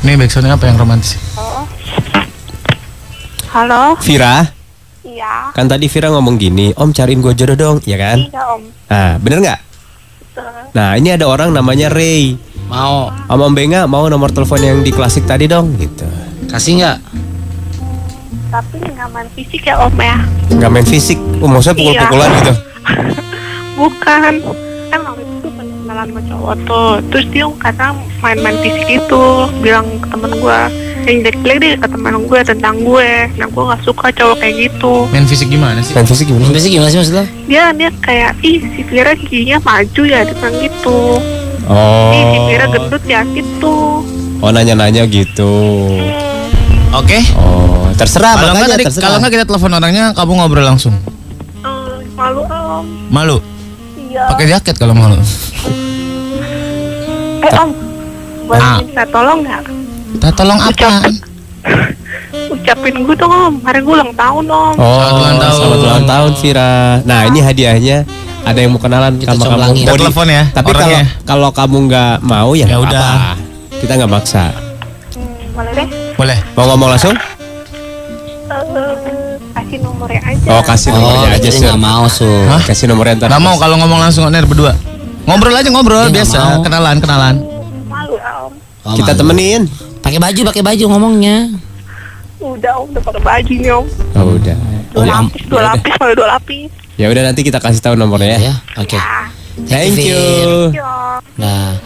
Nih backsoundnya apa yang romantis? Halo, Vira, iya, kan tadi Vira ngomong gini, Om cariin gue jodoh dong, ya kan? iya om. Nah, bener nggak? Betul. Nah, ini ada orang namanya Ray. Mau Om Om Benga mau nomor telepon yang di klasik tadi dong, gitu. kasih nggak? Tapi nggak main fisik ya om ya? Nggak main fisik, oh, maksudnya pukul-pukulan Iya. gitu. Bukan. Emang kenalan sama cowok tuh. Terus dia kata main-main fisik itu, bilang ke temen gue yang jelek-jelek deh ke temen gue tentang gue. Nah gue nggak suka cowok kayak gitu. Main fisik gimana sih? Main fisik gimana? Biasanya gimana sih maksud lo? Dia dia kayak ih si Vira giginya maju ya dia bilang gitu. Oh. Ih si Vira gendut ya gitu. Oh nanya-nanya gitu. Oke. Oh terserah Kalau nggak tadi, kalau nggak kita telepon orangnya, kamu ngobrol langsung. Eh, malu om. Malu? Iya. Pakai jaket kalau malu. Eh om, boleh Ah. minta tolong nggak? Kita tolong apa? Ucapin gue dong om, hari gue ulang tahun om. Oh, Selamat ulang tahun. Selamat ulang tahun Vira. Nah ini hadiahnya ada yang mau kenalan Kita sama kamu. Kita telepon ya Tapi kalau kalau kamu nggak mau ya, Ya udah. Kita nggak maksa. Hmm, boleh deh. Boleh. Mau ngomong langsung? Eh, kasih nomornya aja. Oh kasih nomornya Oh, aja sih. nggak mau su. Hah? Kasih nomornya ntar. Nggak mau kalau ngomong langsung on air berdua. Ngobrol aja ngobrol Dia nggak biasa, mau. kenalan kenalan. Malu ya om. Oh, Kita malu. temenin. Pakai baju, pakai baju ngomongnya. Udah om, udah pakai baju nih om. Oh udah. Dua Oh, ya, lapis, dua ya udah. lapis, malah dua lapis. Ya udah nanti kita kasih tahu nomornya ya. Ya, oke. Ah, Thank Vin. you. iya. Nah,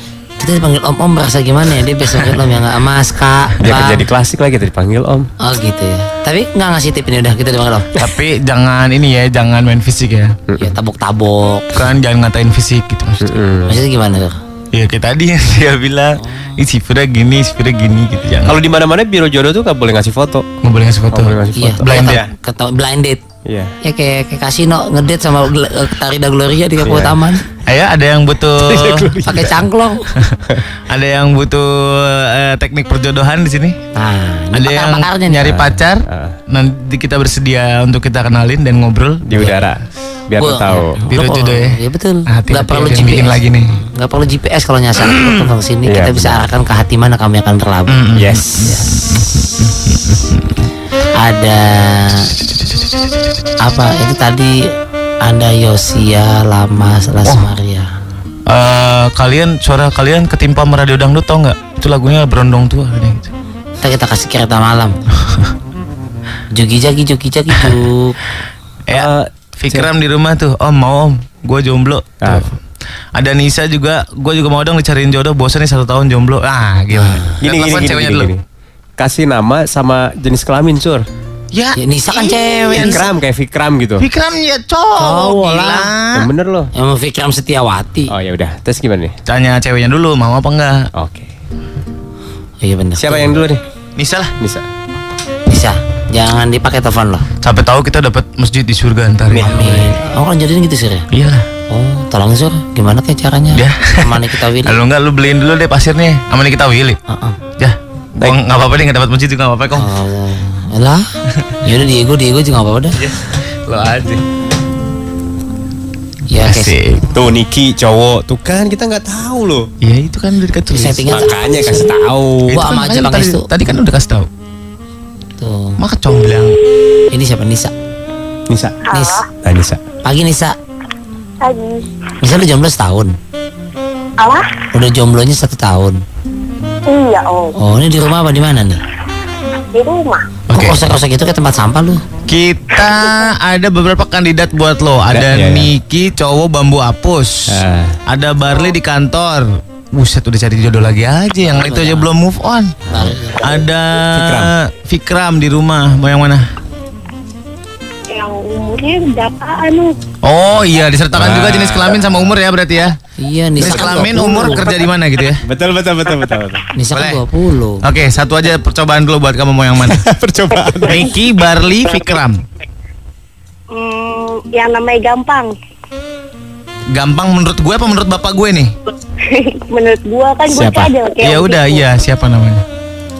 kita dipanggil om om merasa gimana ya? Dia biasa panggil om yang nggak mas kak. Dia Bang. kerja di klasik lagi kita dipanggil Om. Oh gitu ya. Tapi nggak ngasih tip ini udah kita dipanggil om. Tapi jangan ini ya, jangan main fisik ya. Ya tabok-tabok. Kan jangan ngatain fisik gitu maksudnya. Maksudnya gimana tuh? Iya kayak tadi yang dia bilang, ih si Fira gini, si Fira gini gitu jangan. Kalau di mana-mana biro jodoh tuh nggak boleh ngasih foto. nggak boleh ngasih foto. Nggak boleh ngasih Iya, foto. Blind kata- ya? blind date. Iya. Ya kayak kayak kasino ngedate sama eh, Tarida Gloria di Kampung Iya. Taman. Ayo ada yang butuh Pakai cangklong. ada yang butuh eh, teknik perjodohan di sini. Nah, Ada yang nih. nyari pacar. Ah. Nanti kita bersedia untuk kita kenalin dan ngobrol. Di udara. Biar Gua- tahu. Biro jodoh ya? Iya betul. Nah, hati-hati Gak perlu GPS lagi nih. Gak perlu GPS kalau nyasar ke sini Iya, kita bisa arahkan ke hati mana kami akan berlabuh. Mm-mm. Yes. Ada apa? Itu tadi ada Yosia Lamas Las Oh. Eh, kalian suara kalian ketimpa sama radio dangdut tau nggak? Itu lagunya berondong tua ada yang gitu. Kita kita kasih kereta malam. Jugi jagi jugi jagi juk. Ya, Fikram di rumah tuh, Om mau Om, gue jomblo. Ah. Tuh. Ada Nisa juga, gue juga mau dong dicariin jodoh. Bosan nih satu tahun jomblo. Ah, gimana? Gini gini gini, ceweknya gini, gini. Kasih nama sama jenis kelamin sur. Ya, Ya Nisa kan cewek. Nisa. Fikram kayak Fikram gitu. Fikram ya cowok, Cowok gila. lah. Yang bener loh. Emang Fikram Setiawati. Oh ya udah. Terus gimana nih? Tanya ceweknya dulu mau apa enggak? Oke. Oh, iya benar. Siapa yang dulu nih? Nisa lah. Nisa. Bisa. Jangan dipakai telepon loh. Sampai tahu kita dapat masjid di surga ntar. ya. Amin. Oh kan jadiin gitu sih ya? Iya lah. Oh tolong sur. Gimana kayak caranya? Ya. Mana kita Willy? Kalau enggak lu beliin dulu deh pasirnya. Sama nih kita Willy. Heeh. Ya. Gua nggak apa-apa deh nggak dapat masjid juga nggak apa-apa kok. Oh, lah. Yaudah Diego, Diego juga gak apa-apa dah. Lo aja. Ya kayak Asik. Tuh Niki cowok. Tuh kan kita nggak tahu loh. Iya itu kan udah dikasih. settingan Makanya kasih tahu. Itu Gua kan sama aja Bang tadi, Estu. tadi kan udah kasih tahu. tuh. Maka comblang. Ini siapa Nisa? Nisa. Nis. Nah, Nisa. Pagi Nisa. Lagi. Nisa udah jomblo setahun. Apa? Udah jomblonya satu tahun. Iya om, Oh ini di rumah apa di mana nih? Di rumah. Oke. Kok kosak-kosak gitu kayak tempat sampah lu? Kita ada beberapa kandidat buat lo. Ada iya, iya. Niki cowok bambu apus. Ah. Ada Barley di kantor. Buset udah cari jodoh lagi aja yang itu aja belum move on. Ada Fikram. di rumah. Mau yang mana? Berapa anu? Oh iya disertakan Wah. juga jenis kelamin sama umur ya berarti ya. Iya Nisa Jenis kelamin 20. umur kerja di mana gitu ya. Betul betul betul betul. betul. Nisa kan Boleh. 20. Oke, satu aja percobaan dulu buat kamu mau yang mana? Percobaan. Niki, Barley, Fikram. Hmm, yang namanya gampang. Gampang menurut gue apa menurut bapak gue nih? Menurut gua kan gua Siapa? cadel kayak Ya udah, iya siapa namanya?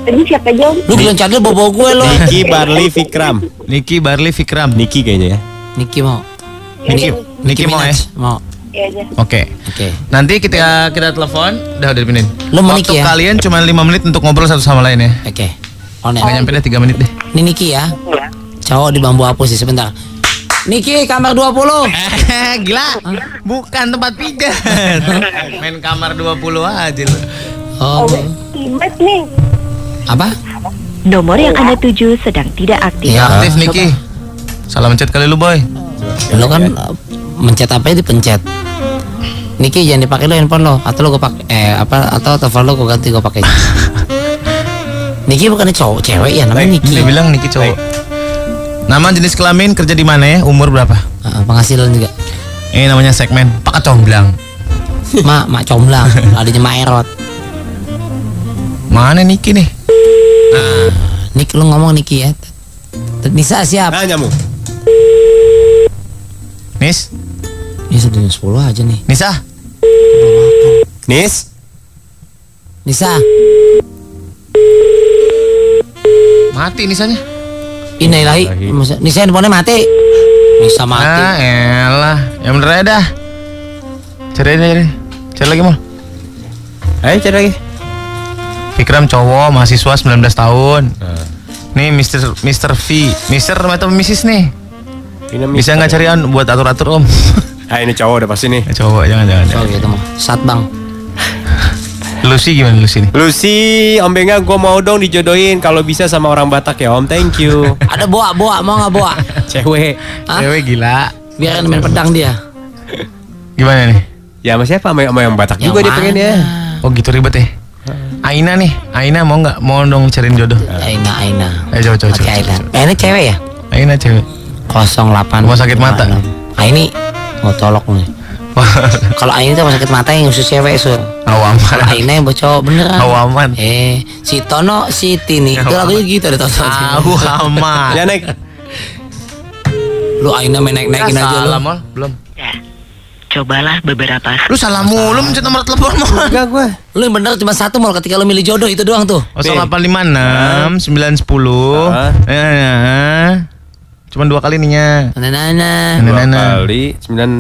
Tadi siapa Jom? Lu bilang cadel bawa gue lo. Niki Barley Fikram. Niki, Barley, Fikram. Niki kayaknya ya. Niki mau. Niki, Niki mau ya? Mau. Iya aja. Oke. Oke. Nanti kita kita telepon, udah udah dipinin. Lu mau Waktu Niki ya? kalian cuma 5 menit untuk ngobrol satu sama lain ya. Oke. On Nggak air. nyampe deh 3 menit deh. Ini Niki ya. Cowok di bambu hapus sih sebentar. Niki kamar 20. Eh, gila. Bukan tempat pijat. Main kamar 20 aja lu. Oh. Timet nih. Apa? Nomor yang Anda tuju sedang tidak aktif. Iya. Aktif Niki. Salam chat kali lu, Boy. Lo kan uh, mencet apa ya dipencet. Niki jangan dipakai lo handphone lo atau lo gue pakai eh apa atau telepon lo gue ganti gue pakai. Niki bukannya cowok cewek ya namanya Niki. Dia bilang Niki cowok. Nama jenis kelamin kerja di mana ya? Umur berapa? Ah, penghasilan juga. Ini namanya segmen Pak Comblang. Mak, mak comblang, adanya mak erot. Mana Niki nih? Niki lu ngomong Niki ya. Nisa siap. Nah nyamuk. Nis? Ini sudah jam 10 aja nih. Nisa? Nis. Nisa, Mati Nisanya. Masa- Nisa handphonenya mati. Nisa mati. Ah, elah. Ya bener aja dah. Cari aja, cari. Cari lagi mal. Ayo cari lagi. Fikram cowok, mahasiswa 19 tahun. Nih Mr. Mr. V, Mr. atau Mrs. nih. Ini Bisa nggak cari on buat atur-atur om? Ah ini cowok udah pasti nih. Eh, cowok jangan jangan. Oh jangan. gitu mah. Sat bang. Lucy gimana Lucy nih? Lucy, Om Benga gue mau dong dijodohin kalau bisa sama orang Batak ya Om. Thank you. Ada boa, boa, mau nggak boa? Cewek. Hah? Cewek gila. Biarin main pedang dia. Gimana nih? Ya sama siapa? Sama, sama yang Batak Yang juga dia mana? pengen ya. Oh gitu ribet ya. Aina nih, Aina mau nggak? Mau dong cariin jodoh? Aina, Aina. Eh coba coba. Aina. Ini cewek ya? Aina cewek. 08 Rumah sakit mata. Ah, ini mau colok nih. Kalau Aina itu rumah sakit mata yang khusus cewek sur. Kalau Awaman. Aina yang buat cowok beneran. Awaman. Eh, si Tono, si Tini. Itu lagunya gitu ada Tono. Awaman. Ya naik. Lu Aina main naik-naikin aja lu. Salam Mol. belum. Cobalah beberapa Lu salam mulu mencet nomor telepon Mol. Enggak gue. Lu yang bener cuma satu mal ketika lu milih jodoh itu doang tuh. 0856 910 Ah. eh, Cuman dua kali nih Nah, nah, nah. Dua nah. kali sembilan.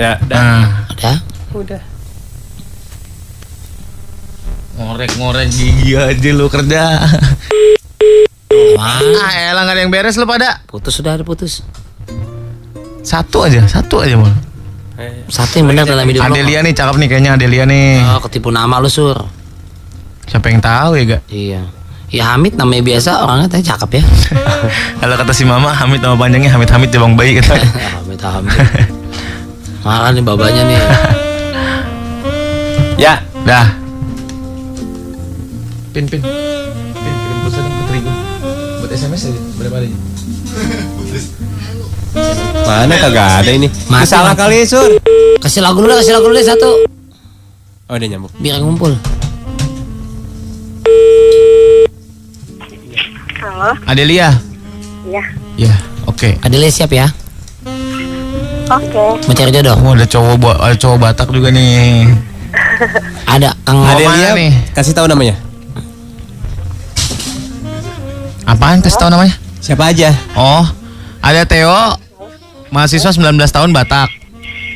Ya. dah. Nah, Udah. Udah. ngorek-ngorek gigi aja lu kerja. Wah, Ah, elah nggak ada yang beres lu pada. putus sudah ada putus. Satu aja, satu aja Mol. Satu yang benar dalam hidup. Adelia nih cakep nih kayaknya Adelia nih. Oh, ketipu nama lu sur. Siapa yang tahu ya gak? Iya. Ya Hamid namanya biasa orangnya tadi cakep ya. Kalau kata si mama Hamid nama panjangnya Hamid Hamid Jabang Bayi kata. Hamid Hamid. Marah nih babanya nih. Ya. Dah. Pin pin. Pin kirim pulsa dong ke Trigo. Buat SMS aja berapa aja? Mana kagak ada ini. Mati, Salah mati. kali Sur. Kasih lagu dulu, kasih lagu dulu satu. Oh udah nyambung. Biar ngumpul. Halo. Adelia. Iya. Ya, oke. Adelia siap ya? Oke. Mencari jodoh. Oh, ada cowok ada cowok Batak juga nih. Ada Kang Adelia nih? kasih tahu namanya. Apaan kasih tahu namanya? Siapa aja? Oh, ada Theo, mahasiswa 19 tahun Batak.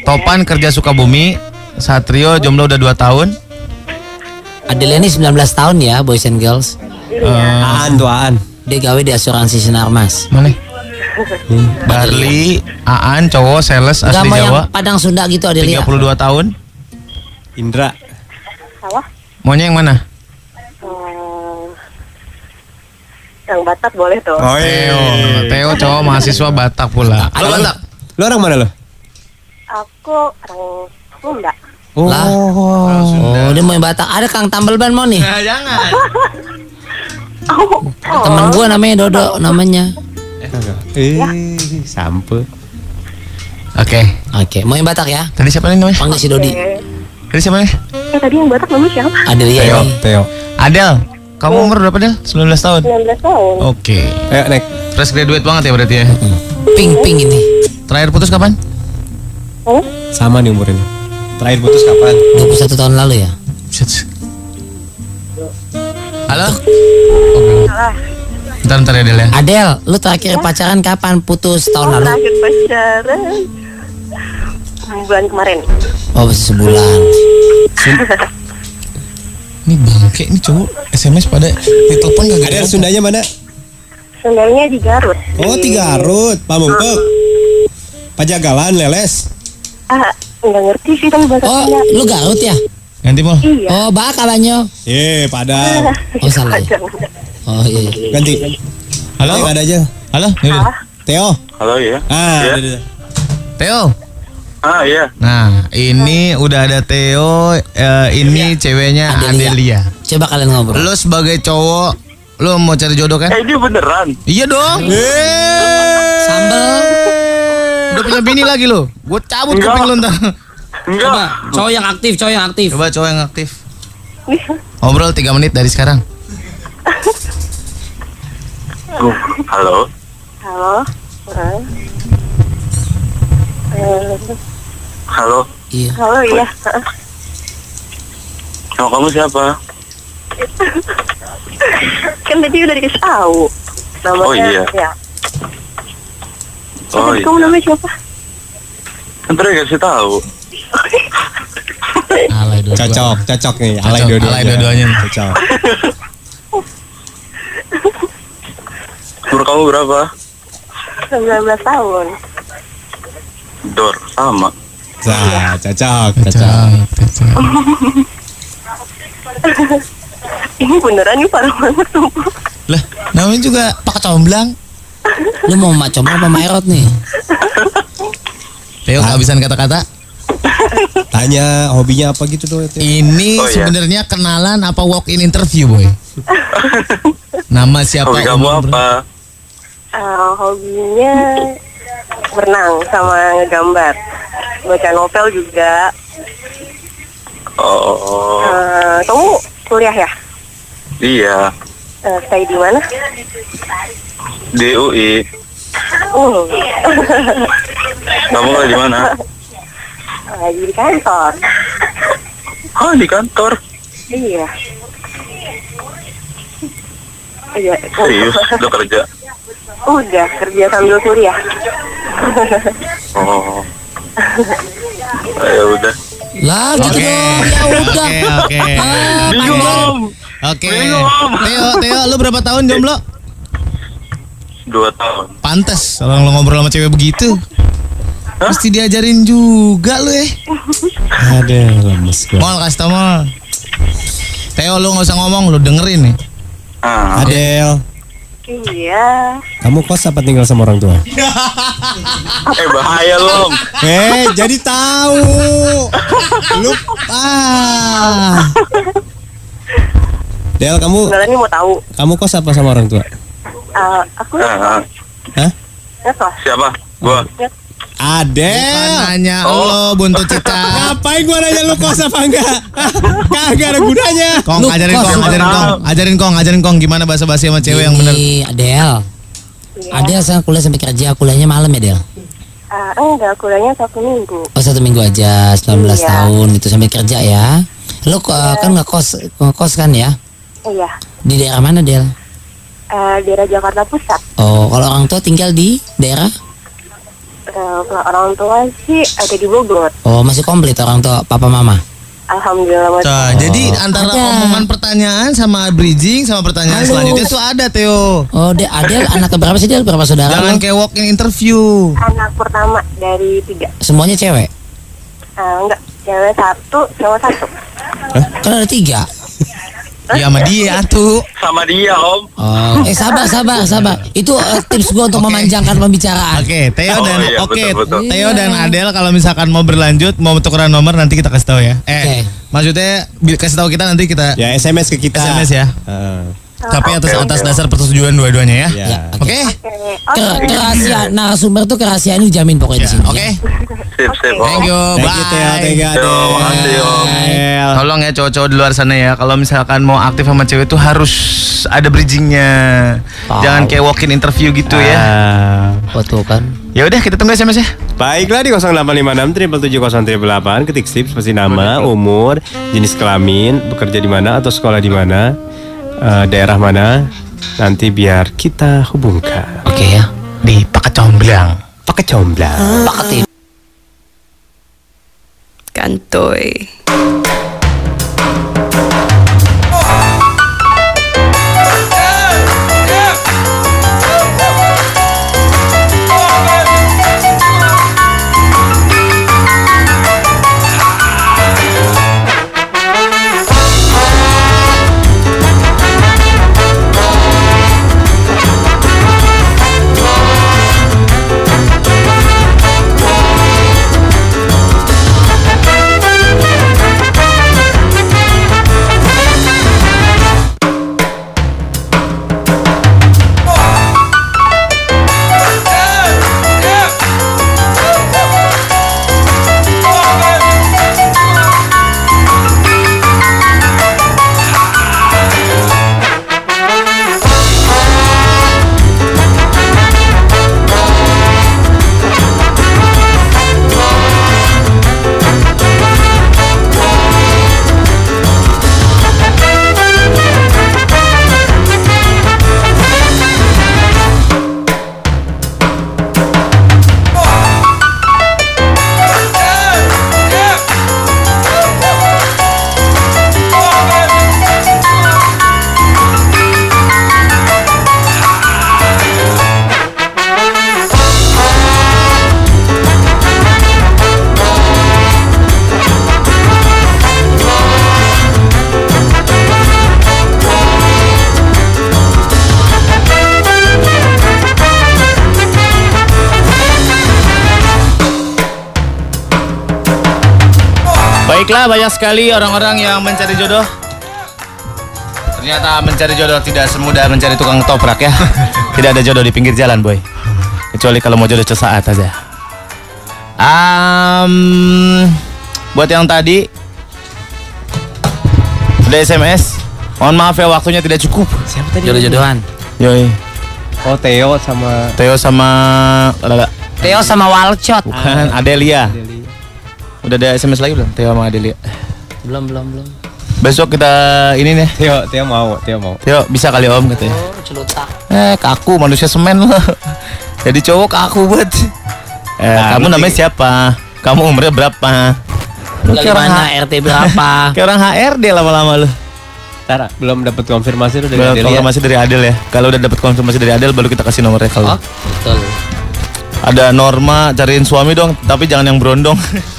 Topan kerja Sukabumi. Satrio jomblo udah 2 tahun. Adelia ini 19 tahun ya, boys and girls. Eh, Aan tuh Aan. Dia gawe di asuransi Sinarmas. mana? Barli, Aan, cowok, sales asli mau yang Jawa. Padang Sunda gitu Adelia. 32 tahun. Indra. Halo. Maunya yang mana? Hmm, yang Batak boleh tuh. Oh Theo, Theo cowok mahasiswa Batak pula. Ada Kalau Batak. Lu orang mana lo? Aku orang Sunda. Oh. Lah. Oh, dia mau yang Batak. Ada Kang Tambal Ban mau nih. Nah, jangan. Oh, Temen gua namanya Dodo namanya. Eh, sampe. Oke. Oke, mau yang Batak ya? Tadi siapa nih namanya? Panggil si Dodi. Tadi siapa nih? eh tadi yang Batak namanya siapa? Adelia Teo, ini. Teo. Adel. Kamu umur berapa Del? 19 tahun. 19 tahun. Oke. Ayo naik. Fresh graduate banget ya berarti ya. Pink ini. Terakhir putus kapan? Oh, Sama nih umurnya. Terakhir putus kapan? 21 tahun lalu ya. Halo? Oke. Bentar, bentar ya Del ya. Adel, lu terakhir pacaran kapan? Putus tahun lalu. terakhir pacaran bulan kemarin. Oh sebulan. Ini bangke ini cowok SMS pada ditelepon gak Ada Sundanya mana? Sendalnya di Garut. Oh, Di- Garut, Pamungpek. Pajagalan, Leles. Ah, nggak ngerti sih tapi bahasa Oh lu Garut ya? Ganti mau. Iya. Oh bak abanyo. Eh, Padang. Oh salah. ya? Oh iya. iya. Ganti. Halo? Yang ada aja. Halo? Ini udah. Theo. Halo ya. Ah, Iya. udah, udah. Theo. Ah iya. Nah, ini udah ada Theo, eh, ini ceweknya Adelia. Adelia. Coba kalian ngobrol. Lo sebagai cowok, lo mau cari jodoh kan? Eh ini beneran. Iya dong. Sambel. Udah punya bini lagi lo. Gue cabut kuping lo ntar. Enggak. Coba cowok yang aktif, cowok yang aktif. Coba cowok yang aktif. Ngobrol 3 menit dari sekarang. Halo. Halo. Eh, Halo. Iya. halo ya. Ah. Nama kamu siapa? Kan tadi udah dikasih tahu. Namanya. Oh, iya. Ya. Oh iya. Kamu namanya siapa? Kan tadi kasih tahu. Alay dua. Cocok, cocok nih. Alay Cocok, dua-duanya. alay dua-duanya. Cocok. Umur kamu berapa? 19 tahun. Dor sama. Nah, cocok, cocok. Cocok. Ini beneran nih parah banget sumpah. Lah, namanya juga Pak Comblang. Lu mau mak comblang apa mak erot nih? Theo kehabisan kata-kata. Tanya hobinya apa gitu itu. Ini Oh, iya. sebenarnya kenalan apa walk in interview, boy? Nama siapa? Hobi kamu apa? Eh, hobinya berenang sama ngegambar. Baca novel juga. Oh, oh, oh. Eh, kamu kuliah ya? iya. Eh, stay di mana? Di UI. Uh, Kamu lagi di mana? Lagi di kantor. Ah di kantor. Iya. Iya. Serius? Udah kerja? Udah kerja sambil kuliah. Oh. Ah, ya udah. Lah gitu dong. Ya udah. Oke, oke. Ah, Bingung. Oke. Theo, Theo, lu berapa tahun jomblo? Dua tahun. Pantes orang lo ngobrol sama cewek begitu. Mesti diajarin juga lu eh. Ada lemes gua. Mall kasih tau mall. Theo lu nggak usah ngomong, lu dengerin nih. Ah. Adel, Iya. kamu kos apa tinggal sama orang tua? Eh bahaya loh. Eh, jadi tahu. Lu ah. Del, kamu Sebenarnya mau tahu. kamu kos apa sama orang tua? Eh, aku ah. Hah? Siapa? Gua. Bukan Adel. nanya lo buntut cicak. Ngapain gua nanya lu kos apa enggak? Kagak ada gunanya. Kong, Lu ajarin kos kong, ajarin kong, ajarin kong, ajarin kong gimana bahasa basi sama cewek yang bener. Ini Adel. Adel sekarang kuliah sampai kerja, kuliahnya malam ya Del? Eh, enggak, kuliahnya satu minggu. Oh satu minggu aja, 19 Iya. tahun itu sambil kerja ya. Lu uh, kan ngekos ngekos kan ya? Iya. Di daerah mana Del? Eh, daerah Jakarta Pusat. Oh kalau orang tua tinggal di daerah? Eh, kalau orang tua sih ada di Bogor. Oh masih komplit orang tua papa mama. Alhamdulillah. Nah, jadi antara Ada. omongan pertanyaan sama bridging sama pertanyaan Halo. selanjutnya tuh ada Theo. Oh De Adel anak berapa sih Del? Berapa saudara? Jangan lo? kayak walk in interview. Anak pertama dari tiga. Semuanya cewek? Eh, enggak, cewek satu, cowok satu. Kan ada tiga. Iya sama dia tuh. Sama dia om. Oh, eh sabar sabar sabar. Itu eh, tips gua untuk Oke. memanjangkan pembicaraan. Oke, Theo Oh, dan iya, oke, betul, betul. Theo dan Adel kalau misalkan mau berlanjut, mau tukeran nomor nanti kita kasih tahu ya. Eh, Oke. maksudnya kasih tahu kita nanti kita Ya SMS ke kita. SMS ya. Ah, Tapi atas atas dasar persetujuan dua-duanya ya. ya. Ya, Oke. Oke, Ke- oke. kerahasiaan narasumber tuh kerahasiaan ini dijamin pokoknya di sini. Oke. Sip sip om. Thank you. Thank Bye. you thank you Adel. Yo, makasih, Om. Adel. Tolong ya cowok-cowok di luar sana ya Kalau misalkan mau aktif sama cewek tuh harus ada bridgingnya Tahu. Jangan kayak walk in interview gitu ya Ah. Betul kan? Ya udah kita tunggu SMS ya Baiklah di 0856 770 ketik tips pasti nama, umur, jenis kelamin, bekerja di mana atau sekolah di mana, eh, daerah mana, nanti biar kita hubungkan. Oke ya. Di Paket Comblang Pakai comblang. Paketin. santoy. Baiklah, banyak sekali orang-orang yang mencari jodoh. Ternyata mencari jodoh tidak semudah mencari tukang toprak ya. tidak ada jodoh di pinggir jalan, boy. Kecuali kalau mau jodoh sesaat aja. Um, buat yang tadi udah SMS. Mohon maaf ya waktunya tidak cukup. Siapa tadi? Jodoh-jodohan. Yoi. Oh Theo sama Theo sama Lala. Theo sama Walcot. Bukan Adelia. Udah ada SMS lagi belum? Theo sama Adelia. Belum, belum, belum. Besok kita ini nih. Theo Theo mau Theo mau. Theo bisa kali om katanya. Oh, celutak. Eh kaku manusia semen lo. Jadi cowok kaku buat. Eh, Nah, kamu namanya sih- siapa? Kamu umurnya berapa? Lu kayak orang, mana H- RT berapa? kayak orang HRD lama-lama lu. Ntar belum dapat konfirmasi lu dari Baru Adelia. konfirmasi dari Adel ya. Kalau udah dapat konfirmasi dari Adel baru kita kasih nomornya kalau. Oh, betul. Ada Norma cariin suami dong, tapi jangan yang berondong.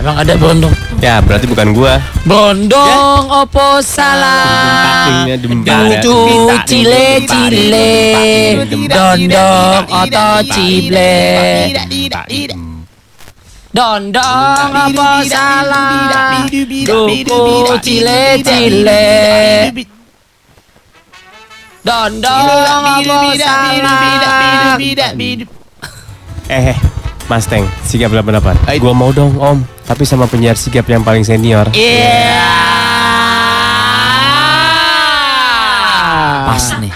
Emang ada berondong? Ya berarti bukan gua. Berondong opo salah. Dudu cile cile. Dondong oto cible. Dondong opo salah. Duku cile cile. Dondong opo salah. Eh, eh, Mas Teng, sigap 88. Gua mau dong Om, tapi sama penyiar sigap yang paling senior. Iya. Pas nih.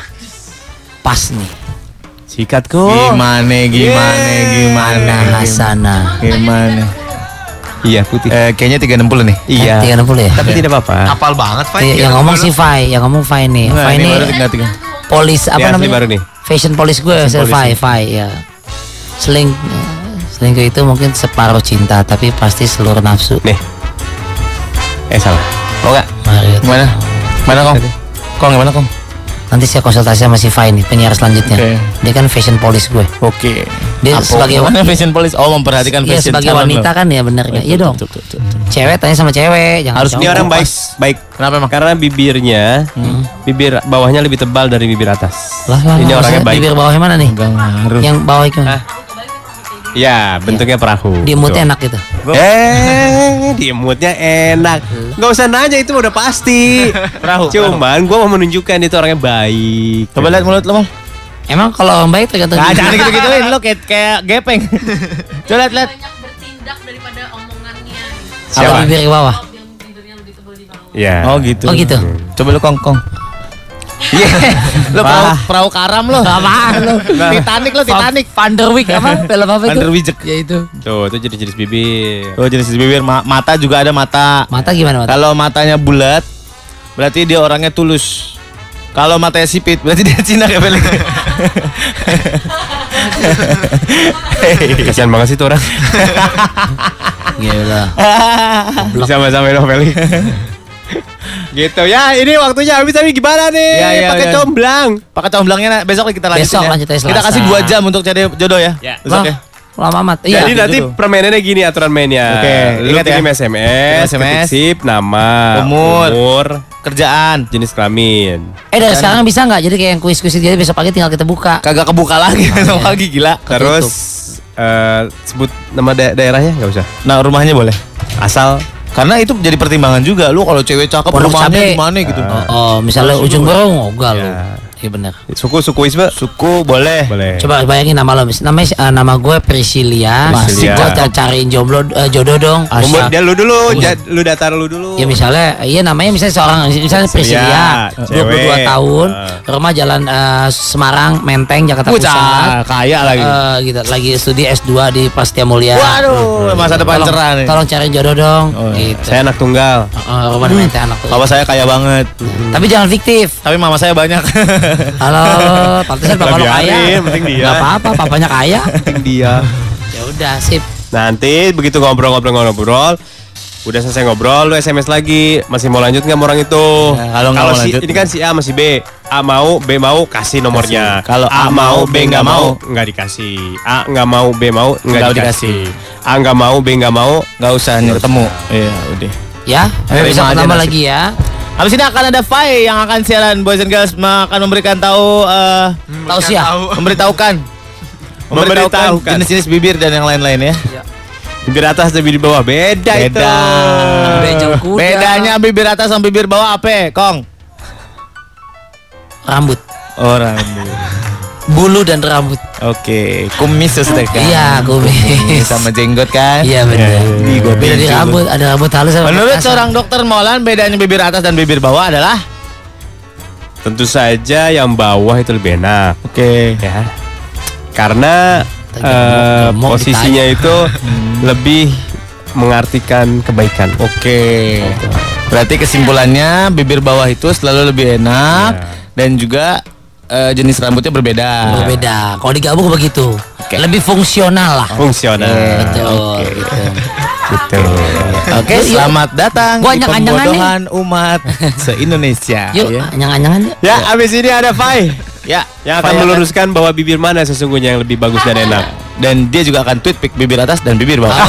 Pas nih. Sikat kok. Gimana gimana gimana? Nah, Hasana. Gimana? Iya putih. Eh kayaknya 360 nih. iya. Tiga enam puluh ya. Tapi tidak apa-apa. Apal banget, Iya, yang ngomong si Fai, yang ngomong Fai nih. Enggak, Fai ini baru tinggal tiga. polis apa asli namanya? baru nih. Fashion polis gue, Fai. Fai ya. Seling selingkuh itu mungkin separuh cinta, tapi pasti seluruh nafsu. Nih. Eh salah. Oh enggak? Mari, Gimana? Mana kong? Kong gimana kong? Nanti saya konsultasi sama si Fai nih, penyiar selanjutnya. Oke. Dia kan fashion polis gue. Oke. Dia Apa sebagai hubungannya fashion police? Oh memperhatikan Iya fashion sebagai calon wanita lo. kan ya bener nggak? Iya dong. Cewek tanya sama cewek, jangan Harus cowok. Orang baik, baik. Kenapa emang? Karena bibirnya, bibir bawahnya lebih tebal dari bibir atas. Lah, lah, Ini lah, orangnya baik. Bibir bawahnya mana nih? Enggak ngaruh. Yang bawah itu. Ah. Ya, bentuknya perahu. Di mood Tuh. enak gitu. Eh, di moodnya enak. Nggak usah nanya itu udah pasti. Perahu, Cuman gua mau menunjukkan itu orangnya baik. Coba lihat mulut lo, Mam. Emang kalau orang baik tergantung Nah, bibir. jangan gitu-gituin lo kayak kayak gepeng. Coba lihat lihat. bertindak daripada omongannya. Apa Siapa? bibir ke bawah? Yang bibirnya lebih tebal di bawah. Ya. Oh gitu. Oh gitu. Coba lu kongkong. Iya. lo perahu, perahu karam lo. Apaan lo? Titanic lo Titanic. Van der Wijk apa? Film apa itu? Van der Wijek. Ya itu. Tuh, itu jenis-jenis bibir. Oh jenis bibir Ma- mata juga ada mata. Mata gimana mata? Kalau matanya bulat berarti dia orangnya tulus. Kalau matanya sipit berarti dia Cina kayak Felix. Kasihan banget sih tuh orang. Gila. Sama-sama novelik. Gitu ya, ini waktunya habis tapi gimana nih? Iya, iya, Pakai iya. comblang. Pakai comblangnya nah, besok kita lanjutin Besok ya. Kita kasih 2 jam untuk cari jodoh ya. Ya. Besok ya. Lama amat. Iya. Jadi nanti gitu. permainannya gini aturan mainnya. Oke, Lu ingat ya. kirim SMS, Kirim SMS, ketik sip, nama, umur. umur, Kerjaan. jenis kelamin. Eh dari sekarang bisa nggak? Jadi kayak yang kuis-kuis jadi besok pagi tinggal kita buka. Kagak kebuka lagi besok pagi gila. Terus eh, sebut nama da- daerahnya nggak usah. Nah, rumahnya boleh. Asal Karena itu jadi pertimbangan juga. Lu kalau cewek cakep Pondok rumahnya Cabe. di mana gitu. Oh, oh, misalnya ujung berung, enggak lu. Ya. Iya benar. suku suku Isba Suku boleh. boleh. Coba bayangin nama lo, mis- namanya eh, nama gue Priscilia. Priscilia. Gue ca- cariin jomblo eh, jodoh dong. Umur dia lu dulu, ja- lu datar lu dulu. Ya misalnya, iya namanya misalnya seorang misalnya Priscilia, Priscilia, 22 cewek. tahun, Ah. rumah jalan eh, Semarang, Menteng, Jakarta Wah, Pusat. kaya lagi. Eh, gitu, lagi studi S2 di Pastia Mulia. Waduh, masa depan tolong, cerah nih. Tolong cariin jodoh dong. Oh, gitu. Saya anak tunggal. Eh, rumah di Menteng anak tuh. Papa saya kaya banget. Tapi jangan fiktif. Tapi mama saya banyak. Halo, pantesan bapak lo kaya. penting dia. Gak apa-apa, papanya kaya. Penting dia. Ya udah, sip. Nanti begitu ngobrol-ngobrol-ngobrol, udah selesai ngobrol, lu SMS lagi. Masih mau lanjut nggak orang itu? Ya, kalau nggak mau si, lanjut. ini kan si A masih B. A mau, B mau, kasih nomornya. Kasih. Kalau A mau, B nggak mau, nggak dikasih. A nggak mau, B mau, nggak Nggak dikasih. A nggak mau, B nggak mau. Nggak usah ketemu. Iya, udah. Ya, Ayo, bisa nasib. lagi ya. Habis ini akan ada Fai yang akan siaran Boys and Girls akan memberikan tahu eh Tahu sih ya. memberitahukan Memberitahukan. jenis-jenis bibir dan yang lain-lain ya. Bibir atas dan bibir bawah beda, itu. Beda. Bejong kuda. Bedanya bibir atas sama bibir bawah apa, Kong? Rambut, Orang. Bulu dan rambut. Oke, kumis sudah kan? Iya, kumis. sama jenggot kan? Iya benar. Ih, gua Beda di rambut, ada rambut halus sama Menurut kasar. seorang dokter Molan bedanya bibir atas dan bibir bawah adalah Tentu saja yang bawah itu lebih enak. Oke. ya karena gemuk posisinya itu lebih mengartikan kebaikan Oke. Berarti kesimpulannya bibir bawah itu selalu lebih enak Ya. dan juga eh, jenis rambutnya berbeda. berbeda. Kalau digabung begitu, Oke. lebih fungsional lah. fungsional Betul. gitu. gitu Oke, yuk. selamat datang Gua di nih. pembodohan umat se-Indonesia. Yuk, ya. anyang-anyangan yuk. ya abis ini ada Fai Ya, yang akan Fai meluruskan bahwa bibir mana sesungguhnya yang lebih bagus dan enak dan dia juga akan tweet pic bibir atas dan bibir bawah.